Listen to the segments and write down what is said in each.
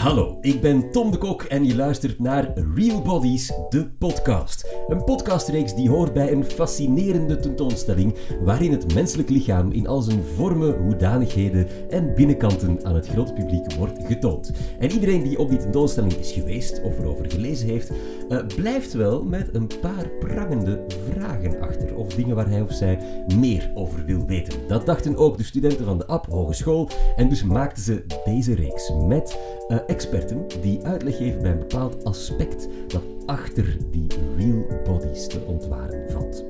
Hallo, ik ben Tom de Kok en je luistert naar Real Bodies, de podcast. Een podcastreeks die hoort bij een fascinerende tentoonstelling waarin het menselijk lichaam in al zijn vormen, hoedanigheden en binnenkanten aan het grote publiek wordt getoond. En iedereen die op die tentoonstelling is geweest of erover gelezen heeft, uh, blijft wel met een paar prangende vragen achter of dingen waar hij of zij meer over wil weten. Dat dachten ook de studenten van de App Hogeschool en dus maakten ze deze reeks met uh, experten die uitleg geven bij een bepaald aspect dat achter die real bodies te ontwaren valt.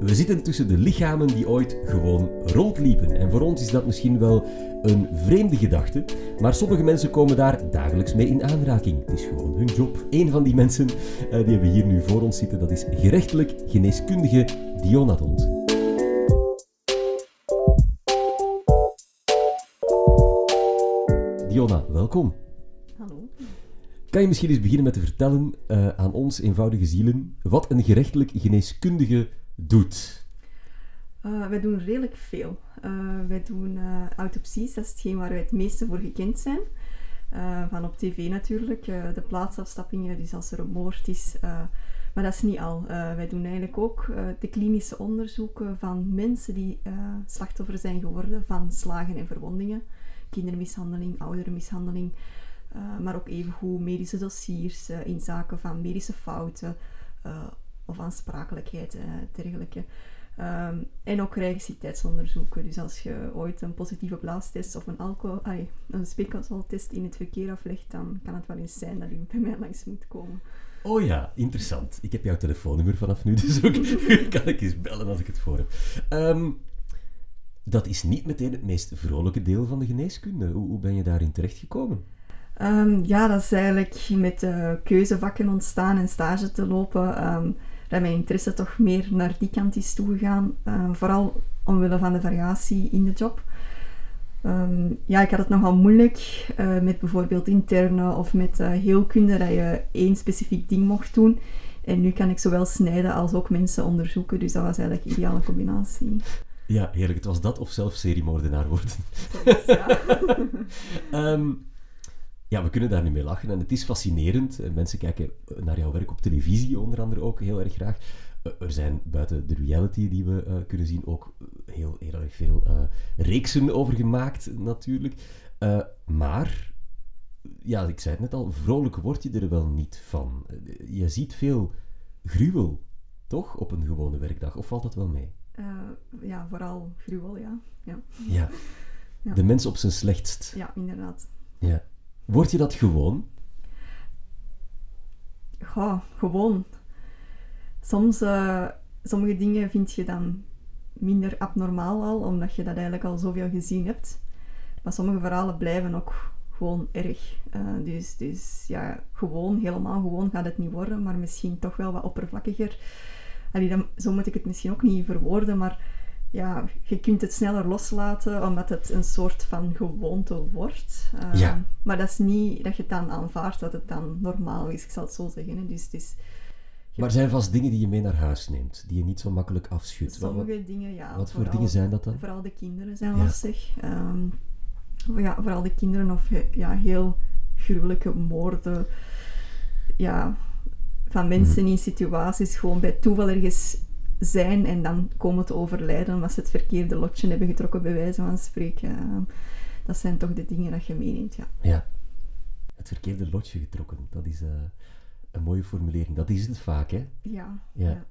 We zitten tussen de lichamen die ooit gewoon rondliepen. En voor ons is dat misschien wel een vreemde gedachte, maar sommige mensen komen daar dagelijks mee in aanraking. Het is gewoon hun job. Een van die mensen uh, die hebben hier nu voor ons zitten, dat is gerechtelijk geneeskundige Diona Diona, welkom. Hallo. Kan je misschien eens beginnen met te vertellen uh, aan ons, eenvoudige zielen, wat een gerechtelijk geneeskundige doet? Uh, wij doen redelijk veel. Uh, wij doen autopsies, dat is hetgeen waar wij het meeste voor gekend zijn. van op tv natuurlijk, de plaatsafstappingen, dus als er een moord is. maar dat is niet al. wij doen eigenlijk ook de klinische onderzoeken van mensen die slachtoffer zijn geworden van slagen en verwondingen kindermishandeling, ouderenmishandeling, uh, maar ook evengoed medische dossiers uh, in zaken van medische fouten uh, of aansprakelijkheid en dergelijke. Um, en ook registriteitsonderzoeken. Dus als je ooit een positieve blaastest of een, alcohol, ay, een speekseltest in het verkeer aflegt, dan kan het wel eens zijn dat u bij mij langs moet komen. Oh ja, interessant. Ik heb jouw telefoonnummer vanaf nu, dus ook kan ik eens bellen als ik het voor heb. Um, dat is niet meteen het meest vrolijke deel van de geneeskunde. Hoe, hoe ben je daarin terechtgekomen? Um, ja, dat is eigenlijk met keuzevakken ontstaan en stage te lopen. Um, dat mijn interesse toch meer naar die kant is toegegaan. Um, vooral omwille van de variatie in de job. Ja, ik had het nogal moeilijk uh, met bijvoorbeeld interne of met uh, heelkunde, dat je één specifiek ding mocht doen. En nu kan ik zowel snijden als ook mensen onderzoeken, dus dat was eigenlijk een ideale combinatie. Ja, heerlijk. Het was dat of zelf seriemoordenaar worden. Ja. um, ja, we kunnen daar nu mee lachen en het is fascinerend. Mensen kijken naar jouw werk op televisie onder andere ook heel erg graag. Eh, er zijn buiten de reality die we uh, kunnen zien ook heel, heel erg veel uh, reeksen over gemaakt natuurlijk. maar, ja, ik zei het net al, vrolijk word je er wel niet van. Je ziet veel gruwel, toch, op een gewone werkdag? Of valt dat wel mee? Uh, ja, vooral gruwel, ja. ja. Ja. De mens op zijn slechtst. Ja, inderdaad. Ja. Word je dat gewoon? Ja, gewoon. Soms, uh, sommige dingen vind je dan minder abnormaal al, omdat je dat eigenlijk al zoveel gezien hebt. Maar sommige verhalen blijven ook gewoon erg. Uh, dus, dus ja, gewoon, helemaal gewoon gaat het niet worden, maar misschien toch wel wat oppervlakkiger allee, dan, zo moet ik het misschien ook niet verwoorden, maar ja, je kunt het sneller loslaten omdat het een soort van gewoonte wordt. Uh, ja. Maar dat is niet dat je het dan aanvaardt dat het dan normaal is, ik zal het zo zeggen. Hè. Dus, dus, je... Maar zijn vast dingen die je mee naar huis neemt, die je niet zo makkelijk afschudt? Sommige wat, dingen, ja. Wat voor dingen zijn dat dan? Vooral de kinderen zijn ja. lastig. Um, ja, vooral de kinderen of ja, heel gruwelijke moorden. Ja, van mensen mhm. in situaties gewoon bij toeval ergens zijn en dan komen te overlijden omdat ze het verkeerde lotje hebben getrokken, bij wijze van spreken. Dat zijn toch de dingen dat je meeneemt, ja. Ja. Het verkeerde lotje getrokken, dat is uh, een mooie formulering. Dat is het vaak, hè? Ja. ja. ja.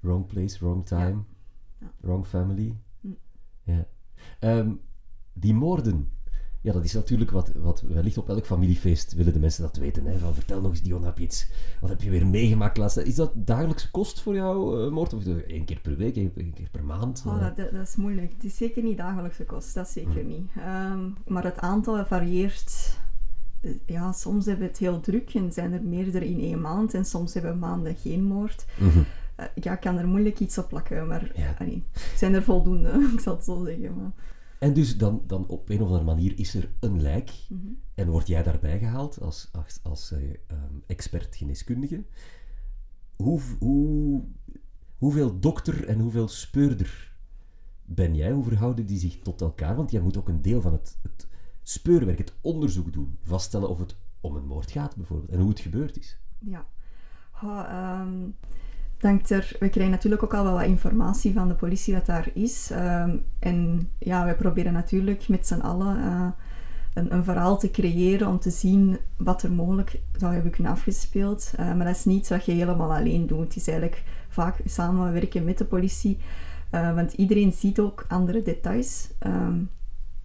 Wrong place, wrong time, ja. wrong family. Mm. Ja. Um, die moorden, ja, dat is natuurlijk wat, wat wellicht op elk familiefeest willen de mensen dat weten. Hè? Van, vertel nog eens, Dion, heb je iets, wat heb je weer meegemaakt laatst? Is dat dagelijkse kost voor jou, uh, Moord? Of één keer per week, één keer per maand? Oh, dat, dat, is moeilijk. Het is zeker niet dagelijkse kost, dat zeker hm. niet. Um, maar het aantal varieert. Eh, ja, soms hebben we het heel druk en zijn er meerdere in één maand. En soms hebben we maanden geen moord. Mm -hmm. uh, ja, ik kan er moeilijk iets op plakken, maar ja. allee, zijn er voldoende, ik zal het zo zeggen. Maar. En dus dan, dan op een of andere manier is er een lijk mhm. en word jij daarbij gehaald als, als, als uh, um, expert geneeskundige. Hoe, hoe, hoeveel dokter en hoeveel speurder ben jij? Hoe verhouden die zich tot elkaar? Want jij moet ook een deel van het, het speurwerk, het onderzoek doen, vaststellen of het om een moord gaat bijvoorbeeld en hoe het gebeurd is? Ja. Oh, ehm, dank er, we krijgen natuurlijk ook al wel wat informatie van de politie wat daar is. Ehm, en ja, wij proberen natuurlijk met z'n allen uh, een, een, verhaal te creëren om te zien wat er mogelijk zou hebben kunnen afgespeeld. Uh, maar dat is niet wat je helemaal alleen doet. Het is eigenlijk vaak samenwerken met de politie. Uh, want iedereen ziet ook andere details. Um,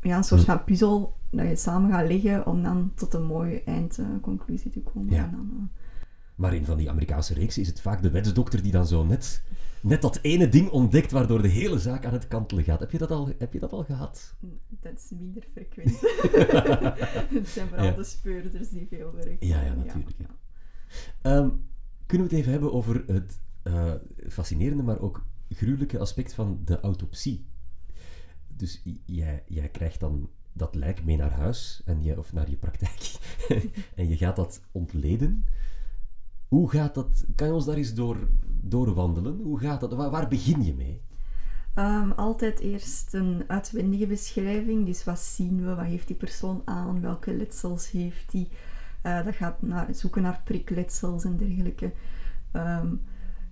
ja, een soort van puzzel dat je samen gaat leggen om dan tot een mooie eindconclusie te komen. Ja. En dan, maar in van die Amerikaanse reeksen is het vaak de wetsdokter die dan zo net, net dat ene ding ontdekt waardoor de hele zaak aan het kantelen gaat. Heb je dat al, heb je dat al gehad? Dat is minder frequent. het zijn vooral Ja. de speurders die veel werken. Ja, ja, natuurlijk, ja. Ehm, kunnen we het even hebben over het eh, fascinerende, maar ook gruwelijke aspect van de autopsie? Dus jij krijgt dan dat lijk mee naar huis en je, of naar je praktijk en je gaat dat ontleden. Hoe gaat dat? Kan je ons daar eens door, doorwandelen? Hoe gaat dat? Waar, begin je mee? Ehm, altijd eerst een uitwendige beschrijving. Dus wat zien we? Wat heeft die persoon aan? Welke letsels heeft die? Eh, dat gaat naar, zoeken naar prikletsels en dergelijke. Ehm,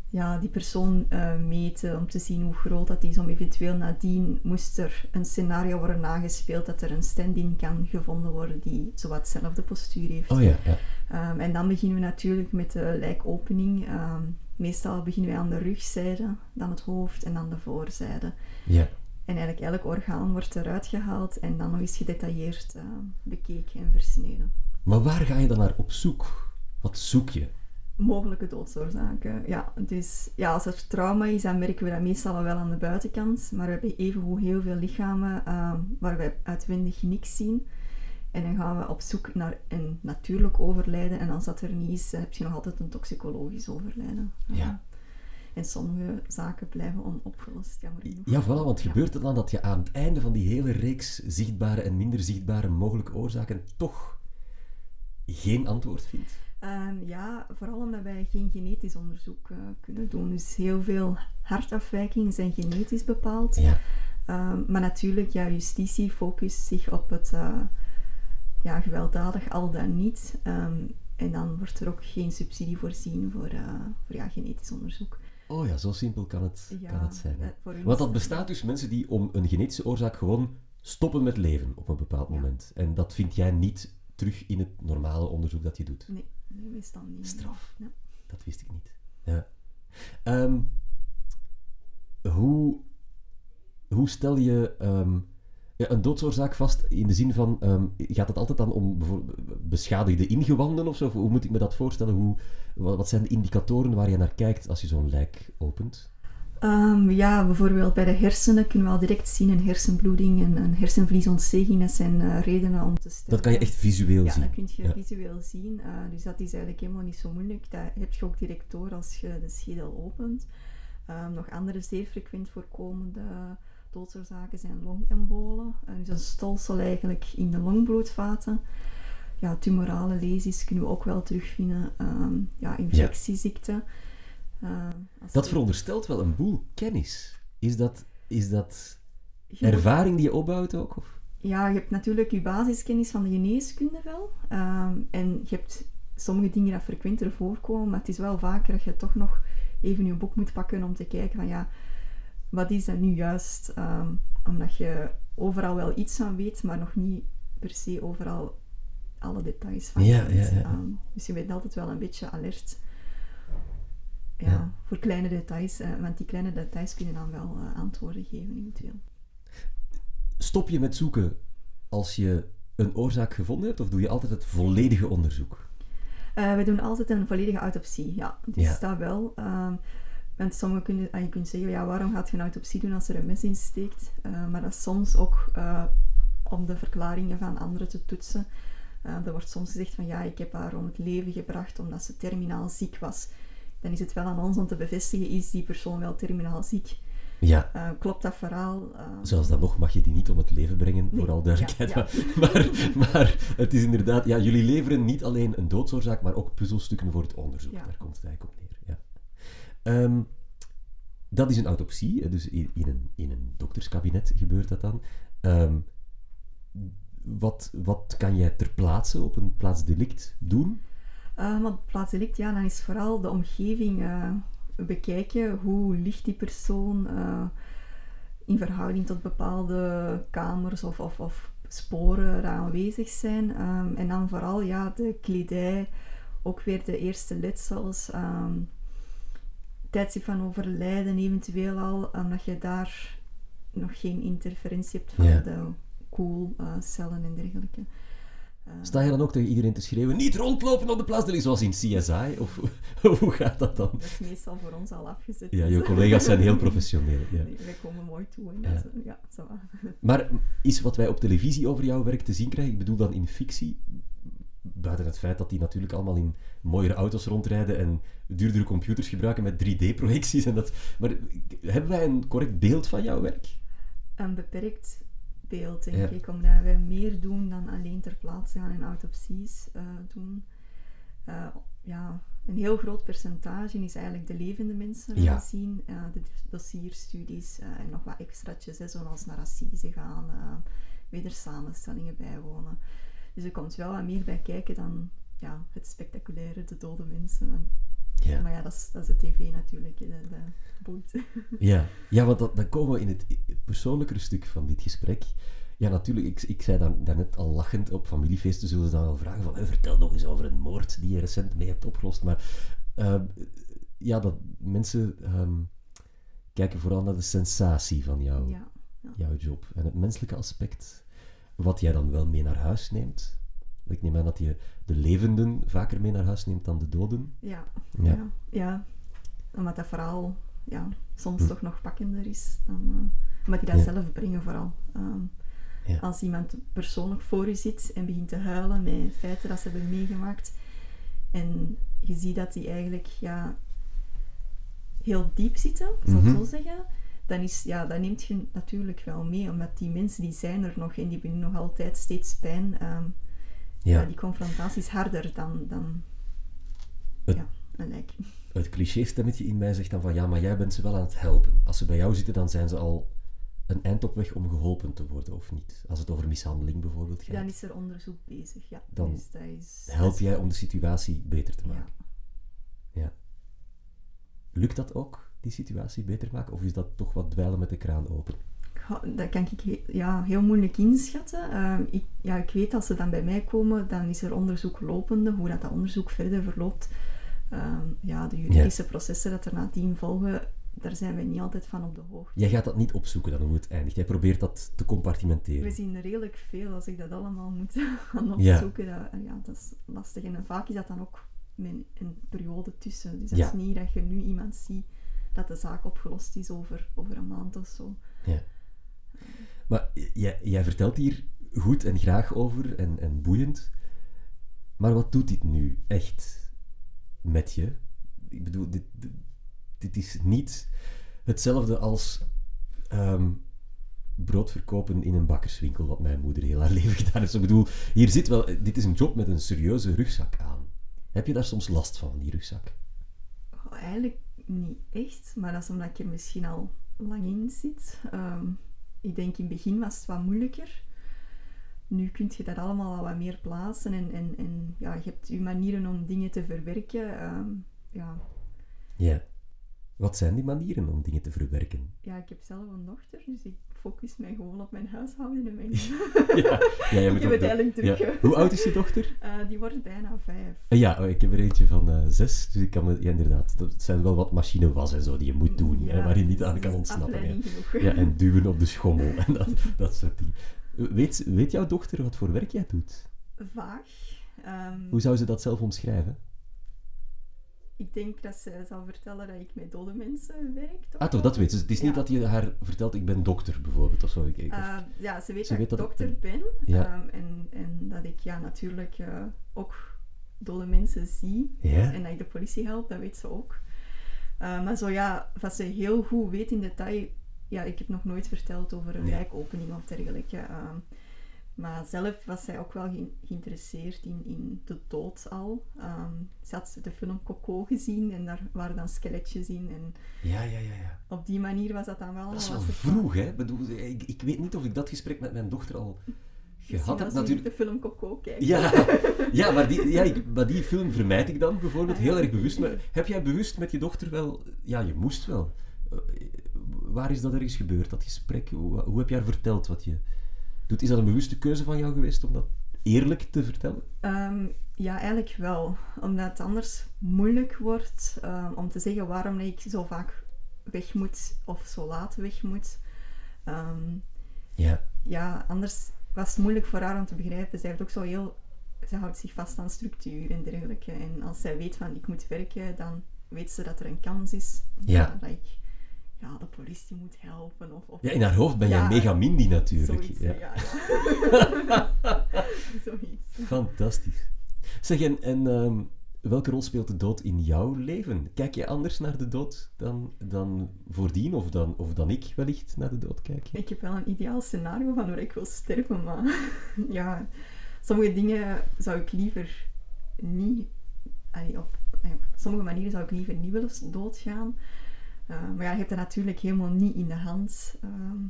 ja, die persoon eh, meten om te zien hoe groot dat is. Om eventueel nadien moest er een scenario worden nagespeeld dat er een stand-in kan gevonden worden die zowat hetzelfde postuur heeft. Oh ja, ja. Ehm, en dan beginnen we natuurlijk met de lijkopening. Ehm, meestal beginnen wij aan de rugzijde, dan het hoofd en dan de voorzijde. ja. En eigenlijk elk orgaan wordt eruit gehaald en dan nog eens gedetailleerd ehm, bekeken en versneden. Maar waar ga je dan naar op zoek? Wat zoek je? Mogelijke doodsoorzaken. Ja, dus ja, als er trauma is, dan merken we dat meestal al wel aan de buitenkant. Maar we hebben evengoed heel veel lichamen ehm, waar wij uitwendig niks zien. En dan gaan we op zoek naar een natuurlijk overlijden. En als dat er niet is, heb je nog altijd een toxicologisch overlijden. Ja. En sommige zaken blijven onopgelost, jammer genoeg. Ja, voilà, want Ja. gebeurt het dan dat je aan het einde van die hele reeks zichtbare en minder zichtbare mogelijke oorzaken toch geen antwoord vindt? Ja, vooral omdat wij geen genetisch onderzoek eh, kunnen doen. Dus heel veel hartafwijkingen zijn genetisch bepaald. Ja. Ehm, maar natuurlijk, ja, justitie focust zich op het eh, ja, gewelddadig al dan niet. Ehm, en dan wordt er ook geen subsidie voorzien voor, eh, voor ja, genetisch onderzoek. Oh ja, zo simpel kan het, Ja, kan het zijn. hè. Want dat bestaat dus mensen die om een genetische oorzaak gewoon stoppen met leven op een bepaald moment. En dat vind jij niet terug in het normale onderzoek dat je doet. Nee, nee, meestal niet. Straf. Ja. Dat wist ik niet. Ja. Ehm, hoe, hoe stel je ehm, ja, een doodsoorzaak vast in de zin van, ehm, gaat het altijd dan om beschadigde ingewanden of zo? Of Hoe moet ik me dat voorstellen? Hoe, wat zijn de indicatoren waar je naar kijkt als je zo'n lijk opent? Ehm, ja, bijvoorbeeld bij de hersenen kunnen we al direct zien een hersenbloeding en een hersenvliesontsteking. Dat zijn eh, redenen om te sterven. Dat kan je echt visueel Ja, zien. dat kun je Ja. visueel zien. eh, dus dat is eigenlijk helemaal niet zo moeilijk. Dat heb je ook direct door als je de schedel opent. Ehm, nog andere zeer frequent voorkomende doodsoorzaken zijn longembolen. Eh, dus een stolsel eigenlijk in de longbloedvaten. Ja, tumorale lesies kunnen we ook wel terugvinden. Ehm, ja, infectieziekten. Dat je- veronderstelt wel een boel kennis. Is dat, is dat ervaring die je opbouwt ook? Of? Ja, je hebt natuurlijk je basiskennis van de geneeskunde wel. Ehm, en je hebt sommige dingen dat frequenter voorkomen, maar het is wel vaker dat je toch nog even je boek moet pakken om te kijken van ja, wat is dat nu juist? Ehm, omdat je overal wel iets van weet, maar nog niet per se overal alle details van Ja, kent. ja, ja. Ehm, dus je bent altijd wel een beetje alert ja, Ja. voor kleine details, eh, want die kleine details kunnen dan wel eh, antwoorden geven eventueel. Stop je met zoeken als je een oorzaak gevonden hebt, of doe je altijd het volledige onderzoek? Eh, we doen altijd een volledige autopsie, ja. Dus Ja. dat wel. Ehm, want sommigen kunnen, ah, je kunt zeggen, ja, waarom gaat je een autopsie doen als er een mes in steekt? Maar dat is soms ook om de verklaringen van anderen te toetsen. Eh, er wordt soms gezegd van, ja, ik heb haar om het leven gebracht omdat ze terminaal ziek was. Dan is het wel aan ons om te bevestigen, is die persoon wel terminaal ziek? Ja, Eh, klopt dat verhaal? Eh, zoals dan nog mag je die niet om het leven brengen, Nee, voor al duidelijkheid. ja, Maar, maar het is inderdaad, ja, jullie leveren niet alleen een doodsoorzaak, maar ook puzzelstukken voor het onderzoek. Ja. Daar komt het eigenlijk op neer. Ja. Ehm, dat is een autopsie, dus in, in, een, in een dokterskabinet gebeurt dat dan. Ehm, wat, wat kan jij ter plaatse op een plaatsdelict doen? Uh, maar plaatsdelict, ja, dan is vooral de omgeving uh, bekijken. Hoe ligt die persoon uh, in verhouding tot bepaalde kamers of, of, of sporen er aanwezig zijn. Um, en dan vooral ja, de kledij, ook weer de eerste letsels, um, tijdstip van overlijden eventueel al, omdat je daar nog geen interferentie hebt van Ja. de koelcellen en dergelijke. Sta je dan ook tegen iedereen te schreeuwen, niet rondlopen op de plaatsdelict, zoals in CSI? Of hoe gaat dat dan? dat is meestal voor ons al afgezet. Ja, dus- je collega's zijn heel professioneel. Ja. Nee, wij komen mooi toe. En Ja. ja, zo. Maar is wat wij op televisie over jouw werk te zien krijgen, ik bedoel dan in fictie, buiten het feit dat die natuurlijk allemaal in mooiere auto's rondrijden en duurdere computers gebruiken met 3D-projecties en dat... Maar hebben wij een correct beeld van jouw werk? Een beperkt beeld, denk Ja. ik, omdat wij meer doen dan alleen ter plaatse gaan en autopsies eh, doen. Eh, ja, een heel groot percentage is eigenlijk de levende mensen Ja. zien, eh, de dossierstudies eh, en nog wat extraatjes, hè, zoals naar assise gaan, eh wedersamenstellingen bijwonen. Dus er komt wel wat meer bij kijken dan ja, het spectaculaire, de dode mensen. Ja. Maar ja, dat is, dat is de tv natuurlijk, dat, dat boeit. Ja, ja want dat, dan komen we in het, het persoonlijkere stuk van dit gesprek. Ja, natuurlijk, ik, ik zei dan, daarnet al lachend, op familiefeesten zullen ze dan wel vragen van, "Eh, vertel nog eens over een moord die je recent mee hebt opgelost. Maar eh, ja, dat mensen ehm, kijken vooral naar de sensatie van jou, ja. jouw job. En het menselijke aspect, wat jij dan wel mee naar huis neemt. Ik neem aan dat je de levenden vaker mee naar huis neemt dan de doden. Ja, Ja. ja. ja. Omdat dat verhaal ja, soms Hm. toch nog pakkender is. Dan, eh, omdat die dat Ja. zelf brengen vooral. Ehm, Ja. Als iemand persoonlijk voor je zit en begint te huilen met feiten dat ze hebben meegemaakt. En je ziet dat die eigenlijk ja, heel diep zitten, ik zal Mhm. het zo zeggen. Dan, is, ja, dat neemt je natuurlijk wel mee, omdat die mensen die zijn er nog en die hebben nog altijd steeds pijn. Ehm, Ja. die confrontatie is harder dan, dan Het- ja, een lijk. het cliché-stemmetje in mij zegt dan van ja, maar jij bent ze wel aan het helpen. Als ze bij jou zitten, dan zijn ze al een eind op weg om geholpen te worden, of niet? Als het over mishandeling bijvoorbeeld gaat, Dan is er onderzoek bezig, ja. Dan dus dat is, help jij om de situatie beter te maken. Ja. Ja. Lukt dat ook, die situatie beter maken, of is dat toch wat dweilen met de kraan open? Dat kan ik he- ja, heel moeilijk inschatten. Ehm, ik, ja, ik weet als ze dan bij mij komen, dan is er onderzoek lopende. Hoe dat, dat onderzoek verder verloopt, Ehm, ja, de juridische processen dat er nadien volgen, daar zijn wij niet altijd van op de hoogte. Jij gaat dat niet opzoeken dan hoe het eindigt. Jij probeert dat te compartimenteren. We zien redelijk veel als ik dat allemaal moet gaan Ja. opzoeken. Dat, ja, dat is lastig. En vaak is dat dan ook met een periode tussen. Dus dat Ja. is niet dat je nu iemand ziet dat de zaak opgelost is over, over een maand of zo. Ja. Maar jij, jij vertelt hier goed en graag over en, en boeiend. Maar wat doet dit nu echt met je? Ik bedoel, dit, dit, is niet hetzelfde als ehm, brood verkopen in een bakkerswinkel, wat mijn moeder heel haar leven gedaan heeft. Ik bedoel, hier zit wel, dit is een job met een serieuze rugzak aan. Heb je daar soms last van, die rugzak? Goh, eigenlijk niet echt, maar dat is omdat ik er misschien al lang in zit. Ehm, ik denk in het begin was het wat moeilijker. Nu kun je dat allemaal al wat meer plaatsen en, en, en ja, je hebt je manieren om dingen te verwerken. Ehm, ja. Ja. Wat zijn die manieren om dingen te verwerken? ja, ik heb zelf een dochter, dus ik focus mij gewoon op mijn huishouden en mijn... Ja, ja jij ik bent heb ook het eigenlijk druk. ja. Hoe oud is je dochter? Eh, die wordt bijna vijf. Eh, Ja, oh, ik heb er eentje van eh, zes, dus ik kan me, ja, inderdaad, dat zijn wel wat machinewas en zo die je moet doen, hè, waar je niet aan dus kan ontsnappen. Ja, en duwen op de schommel en dat, dat soort dingen. Weet, weet jouw dochter wat voor werk jij doet? Vaag. Ehm, Hoe zou ze dat zelf omschrijven? Ik denk dat ze zal vertellen dat ik met dode mensen werk. Toch Ah, toch, dat weet ze. Het is niet dat je haar vertelt, ik ben dokter, bijvoorbeeld, of zo. Ik, ik- of- Eh, ja, ze weet Ze dat weet ik dat ik dokter ben. Ja. ehm, en, en dat ik ja, natuurlijk eh, ook dode mensen zie. ja? En dat ik de politie help, dat weet ze ook. Eh, maar zo ja, wat ze heel goed weet in detail... Ja, ik heb nog nooit verteld over een Nee. lijkopening of dergelijke. Maar zelf was zij ook wel ge- geïnteresseerd in, in de dood al. Ehm, ze had de film Coco gezien en daar waren dan skeletjes in. En Ja, ja, ja, ja. op die manier was dat dan wel... Dat is wel was van- vroeg, hè? Ik Bedoel, ik, ik weet niet of ik dat gesprek met mijn dochter al Je had het als natuurlijk... de film Coco kijkt. Ja, ja, maar, die, ja ik, maar die film vermijd ik dan bijvoorbeeld heel erg bewust. Maar heb jij bewust met je dochter wel... Ja, je moest wel. Eh, Waar is dat ergens gebeurd, dat gesprek? Hoe, hoe heb jij haar verteld wat je doet? Is dat een bewuste keuze van jou geweest om dat eerlijk te vertellen? Ehm, ja, eigenlijk wel. Omdat het anders moeilijk wordt ehm, om te zeggen waarom ik zo vaak weg moet of zo laat weg moet. Ehm, Ja. ja, anders was het moeilijk voor haar om te begrijpen. Zij heeft ook zo heel... Ze houdt zich vast aan structuur en dergelijke. En als zij weet van ik moet werken, dan weet ze dat er een kans is Ja. dat ik ja, de politie moet helpen. Of, of ja, in haar hoofd ben jij Ja, mega mindy natuurlijk. zoiets. ja. Ja. Zoiets. Fantastisch. Zeg, en, en ehm, welke rol speelt de dood in jouw leven? Kijk je anders naar de dood dan, dan voordien, of dan, of dan ik wellicht naar de dood kijk? Ik heb wel een ideaal scenario van hoe ik wil sterven, maar ja, sommige dingen zou ik liever niet, allee, op, op sommige manieren zou ik liever niet willen doodgaan. Eh, maar ja, je hebt dat natuurlijk helemaal niet in de hand. ehm,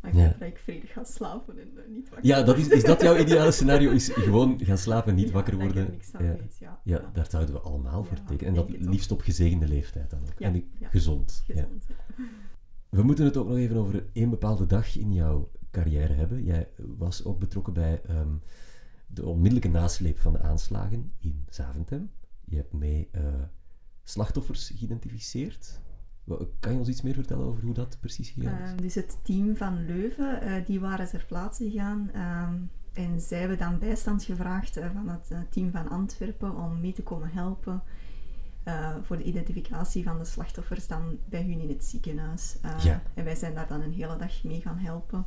maar ik Ja. hoop dat ik vredig ga slapen en eh, niet wakker Ja, dat is, is dat jouw ideale scenario? Is gewoon gaan slapen, niet Ja, wakker dat ik worden? niks aan Ja. weet, ja. Ja, daar zouden we allemaal voor tekenen. En dat liefst op gezegende leeftijd dan ook. En gezond. Gezond, ja. We moeten het ook nog even over één bepaalde dag in jouw carrière hebben. Jij was ook betrokken bij ehm, de onmiddellijke nasleep van de aanslagen in Zaventem. Je hebt mee eh, slachtoffers geïdentificeerd. Kan je ons iets meer vertellen over hoe dat precies gegaan is? Ehm, dus het team van Leuven, eh, die waren ter plaatse gegaan. ehm, en zij hebben dan bijstand gevraagd eh, van het eh, team van Antwerpen om mee te komen helpen voor de identificatie van de slachtoffers dan bij hun in het ziekenhuis. Ja. En wij zijn daar dan een hele dag mee gaan helpen.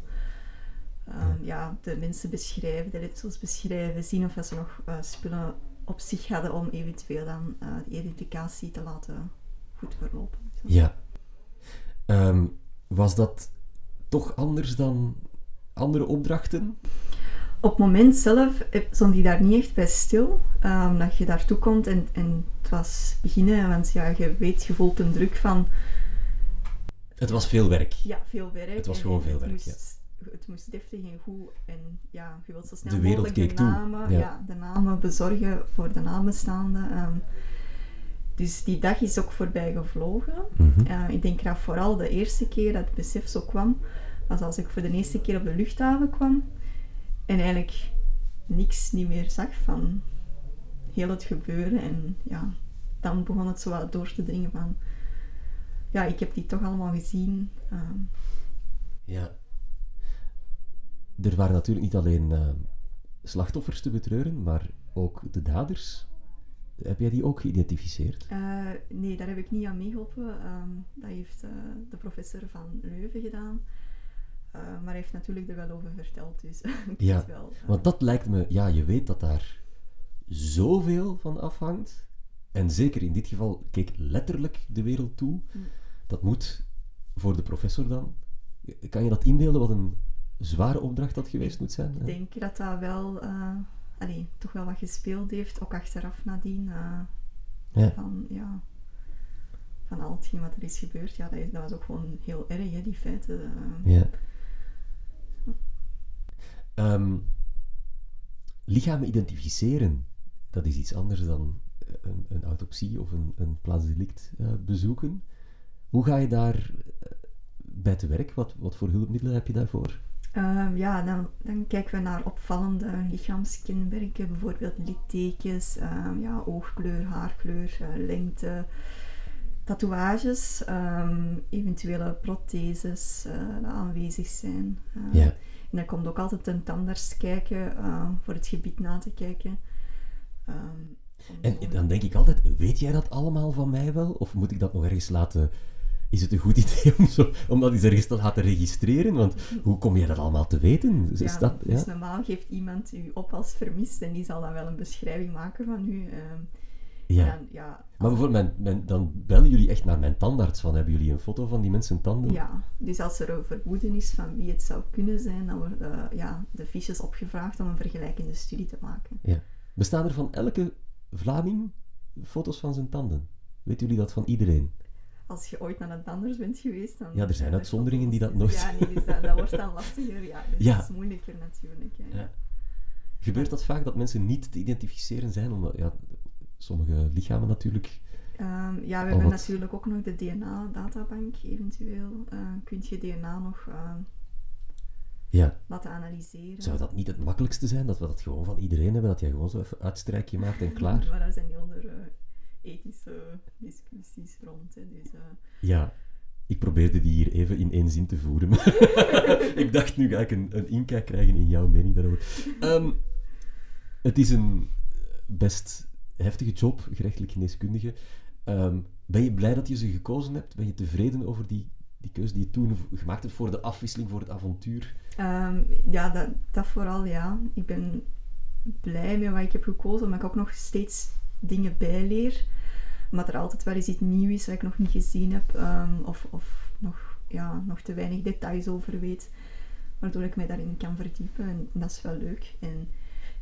Ehm, ja, de mensen beschrijven, de letsels beschrijven, zien of ze nog spullen op zich hadden om eventueel dan de identificatie te laten goed verlopen. Ja. Ehm, was dat toch anders dan andere opdrachten? Op het moment zelf eh, stond ik daar niet echt bij stil. eh, omdat je daartoe komt en, en het was beginnen, want ja, je weet, je voelt een druk van Het was veel werk. ja, veel werk. Het was gewoon veel werk, moest, Het moest deftig en goed en ja, je wilt zo snel De mogelijk de namen, ja. ja. de namen bezorgen voor de nabestaanden. ehm. Dus die dag is ook voorbij gevlogen. Mhm. Eh, ik denk dat vooral de eerste keer dat het besef zo kwam, was als ik voor de eerste keer op de luchthaven kwam en eigenlijk niks niet meer zag van heel het gebeuren. En ja, dan begon het zo wat door te dringen van, ja, ik heb die toch allemaal gezien. Ehm, Ja. Er waren natuurlijk niet alleen eh, slachtoffers te betreuren, maar ook de daders. Heb jij die ook geïdentificeerd? eh, nee, daar heb ik niet aan meegeholpen. Ehm, dat heeft eh, de professor van Leuven gedaan. Eh, maar hij heeft natuurlijk er wel over verteld, dus Ja, wel. Want dat lijkt me, ja, je weet dat daar zoveel van afhangt. En zeker in dit geval keek letterlijk de wereld toe. Hm. Dat moet voor de professor dan. Kan je dat inbeelden wat een zware opdracht dat geweest moet zijn? Ik denk dat dat wel, allee, toch wel wat gespeeld heeft, ook achteraf nadien. eh, Ja. Van, ja, van al hetgeen wat er is gebeurd. Ja, dat, is- dat was ook gewoon heel erg, hè, die feiten. eh. Ja. Ehm, lichamen identificeren, dat is iets anders dan een, een autopsie of een, een plaatsdelict eh, bezoeken. Hoe ga je daar eh, bij te werk? Wat, wat voor hulpmiddelen heb je daarvoor? Ehm, ja, dan, dan kijken we naar opvallende lichaamskenmerken, bijvoorbeeld littekens, ehm, ja, oogkleur, haarkleur, eh, lengte, tatoeages, ehm, eventuele protheses eh, die aanwezig zijn. Ja. En dan komt ook altijd een tandarts kijken eh, voor het gebied na te kijken. En zo- dan denk ik altijd, weet jij dat allemaal van mij wel? Of moet ik dat nog ergens laten... Is het een goed idee om, zo, om dat eens ergens te laten registreren? Want hoe kom je dat allemaal te weten? Is Ja, dat, ja? Dus normaal geeft iemand u op als vermist en die zal dan wel een beschrijving maken van u. ehm, ja. dan, ja, Maar bijvoorbeeld, dan bellen jullie echt naar mijn tandarts van, hebben jullie een foto van die mensen tanden? ja, dus als er een vermoeden is van wie het zou kunnen zijn, dan worden eh, ja, de fiches opgevraagd om een vergelijkende studie te maken. Ja. Bestaan er van elke Vlaming foto's van zijn tanden? Weten jullie dat van iedereen? Als je ooit naar het anders bent geweest, dan... Ja, er zijn uitzonderingen die dat nooit- Ja, nee, dus dat, dat wordt dan lastiger. Ja, dus Ja. dat is moeilijker natuurlijk. Ja. Gebeurt dat vaak dat mensen niet te identificeren zijn? Omdat ja, sommige lichamen natuurlijk. Ehm, ja, we hebben wat- natuurlijk ook nog de DNA-databank. Eventueel eh kun je DNA nog ehm, Ja, laten analyseren. zou dat niet het makkelijkste zijn? Dat we dat gewoon van iedereen hebben? Dat jij gewoon zo even uitstrijkje maakt en klaar? Maar daar zijn andere ethische discussies rond. Hè. Dus, eh, Ja, ik probeerde die hier even in één zin te voeren. ik dacht, nu ga ik een, een inkijk krijgen in jouw mening daarover. Ehm, het is een best heftige job, gerechtelijk geneeskundige. Ehm, ben je blij dat je ze gekozen hebt? Ben je tevreden over die, die keuze die je toen gemaakt hebt voor de afwisseling, voor het avontuur? Ehm, ja, dat, dat vooral ja. Ik ben blij met wat ik heb gekozen, omdat ik ook nog steeds dingen bijleer. Omdat er altijd wel eens iets nieuws is wat ik nog niet gezien heb. ehm, of of nog, ja, nog te weinig details over weet. Waardoor ik mij daarin kan verdiepen. En dat is wel leuk. En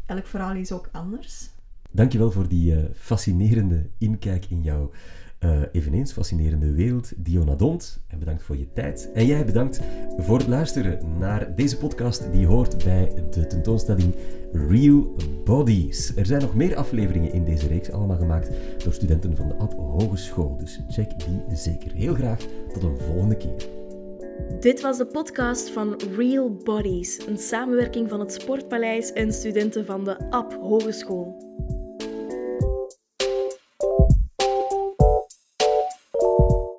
elk verhaal is ook anders. Dankjewel voor die eh, fascinerende inkijk in jouw eh, eveneens fascinerende wereld, Diona Dont. En bedankt voor je tijd. En jij bedankt voor het luisteren naar deze podcast die hoort bij de tentoonstelling Real Bodies. Er zijn nog meer afleveringen in deze reeks, allemaal gemaakt door studenten van de Ab Hogeschool. Dus check die zeker. Heel graag tot een volgende keer. Dit was de podcast van Real Bodies, een samenwerking van het Sportpaleis en studenten van de App Hogeschool.